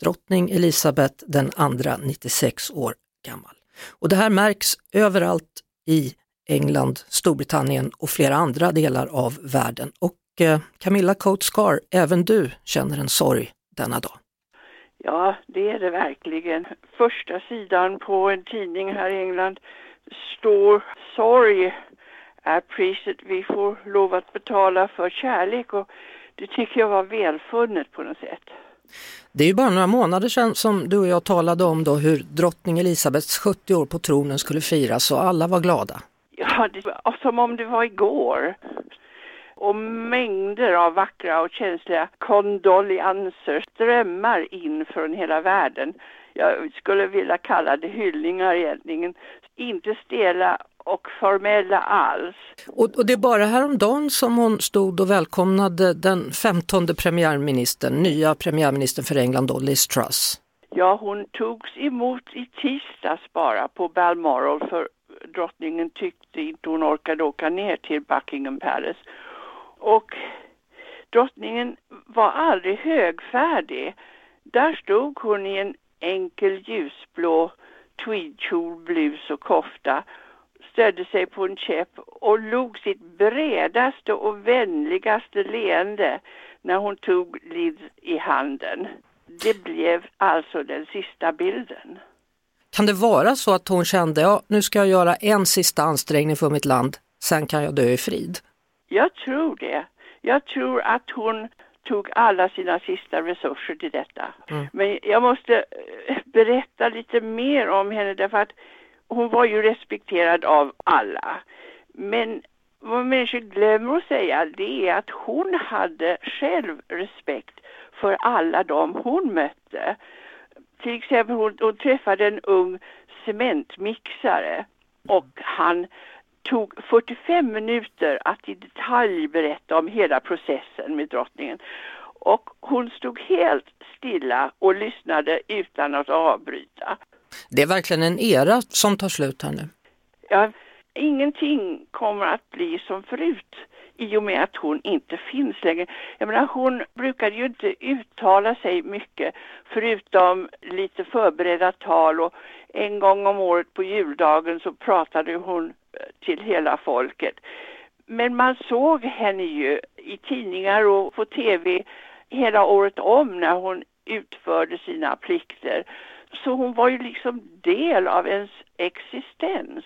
drottning Elisabeth den andra 96 år gammal. Och det här märks överallt i England, Storbritannien och flera andra delar av världen. Och eh, Camilla Coates-Carr, även du känner en sorg denna dag. Ja, det är det verkligen. Första sidan på en tidning här i England står sorg är priset vi får lov att betala för kärlek och det tycker jag var välfunnet på något sätt. Det är ju bara några månader sedan som du och jag talade om då hur drottning Elisabeths 70 år på tronen skulle firas och alla var glada. Ja, det var som om det var igår. Och mängder av vackra och känsliga kondolianser strömmar in från hela världen. Jag skulle vilja kalla det hyllningar egentligen. Inte stela och formella alls. Och, och det är bara häromdagen som hon stod och välkomnade den 15 premiärministern, nya premiärministern för England då, Liz Truss. Ja, hon togs emot i tisdags bara på Balmoral för drottningen tyckte inte hon orkade åka ner till Buckingham Palace. Och drottningen var aldrig högfärdig. Där stod hon i en enkel ljusblå tweedkjol, blus och kofta stödde sig på en käpp och log sitt bredaste och vänligaste leende när hon tog Liz i handen. Det blev alltså den sista bilden. Kan det vara så att hon kände, ja nu ska jag göra en sista ansträngning för mitt land, sen kan jag dö i frid? Jag tror det. Jag tror att hon tog alla sina sista resurser till detta. Mm. Men jag måste eh, berätta lite mer om henne därför att hon var ju respekterad av alla. Men vad människor glömmer att säga det är att hon hade själv respekt för alla dem hon mötte. Till exempel hon, hon träffade en ung cementmixare och han tog 45 minuter att i detalj berätta om hela processen med drottningen. Och hon stod helt stilla och lyssnade utan att avbryta. Det är verkligen en era som tar slut här nu. Ja, ingenting kommer att bli som förut i och med att hon inte finns längre. Jag menar, hon brukade ju inte uttala sig mycket förutom lite förberedda tal och en gång om året på juldagen så pratade hon eh, till hela folket. Men man såg henne ju i tidningar och på tv hela året om när hon utförde sina plikter. Så hon var ju liksom del av ens existens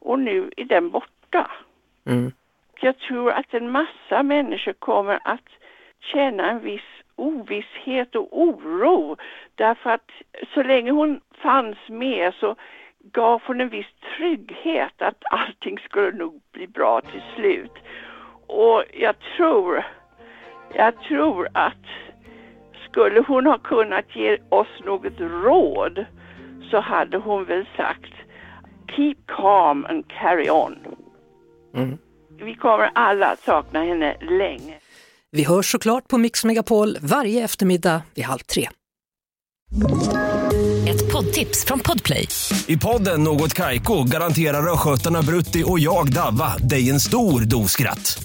och nu är den borta. Mm. Jag tror att en massa människor kommer att känna en viss ovisshet och oro därför att så länge hon fanns med så gav hon en viss trygghet att allting skulle nog bli bra till slut. Och jag tror, jag tror att skulle hon ha kunnat ge oss något råd så hade hon väl sagt Keep calm and carry on. Mm. Vi kommer alla att sakna henne länge. Vi hörs såklart på Mix Megapol varje eftermiddag vid halv tre. Ett poddtips från Podplay. I podden Något Kaiko garanterar östgötarna Brutti och jag, Davva, dig en stor dos skratt.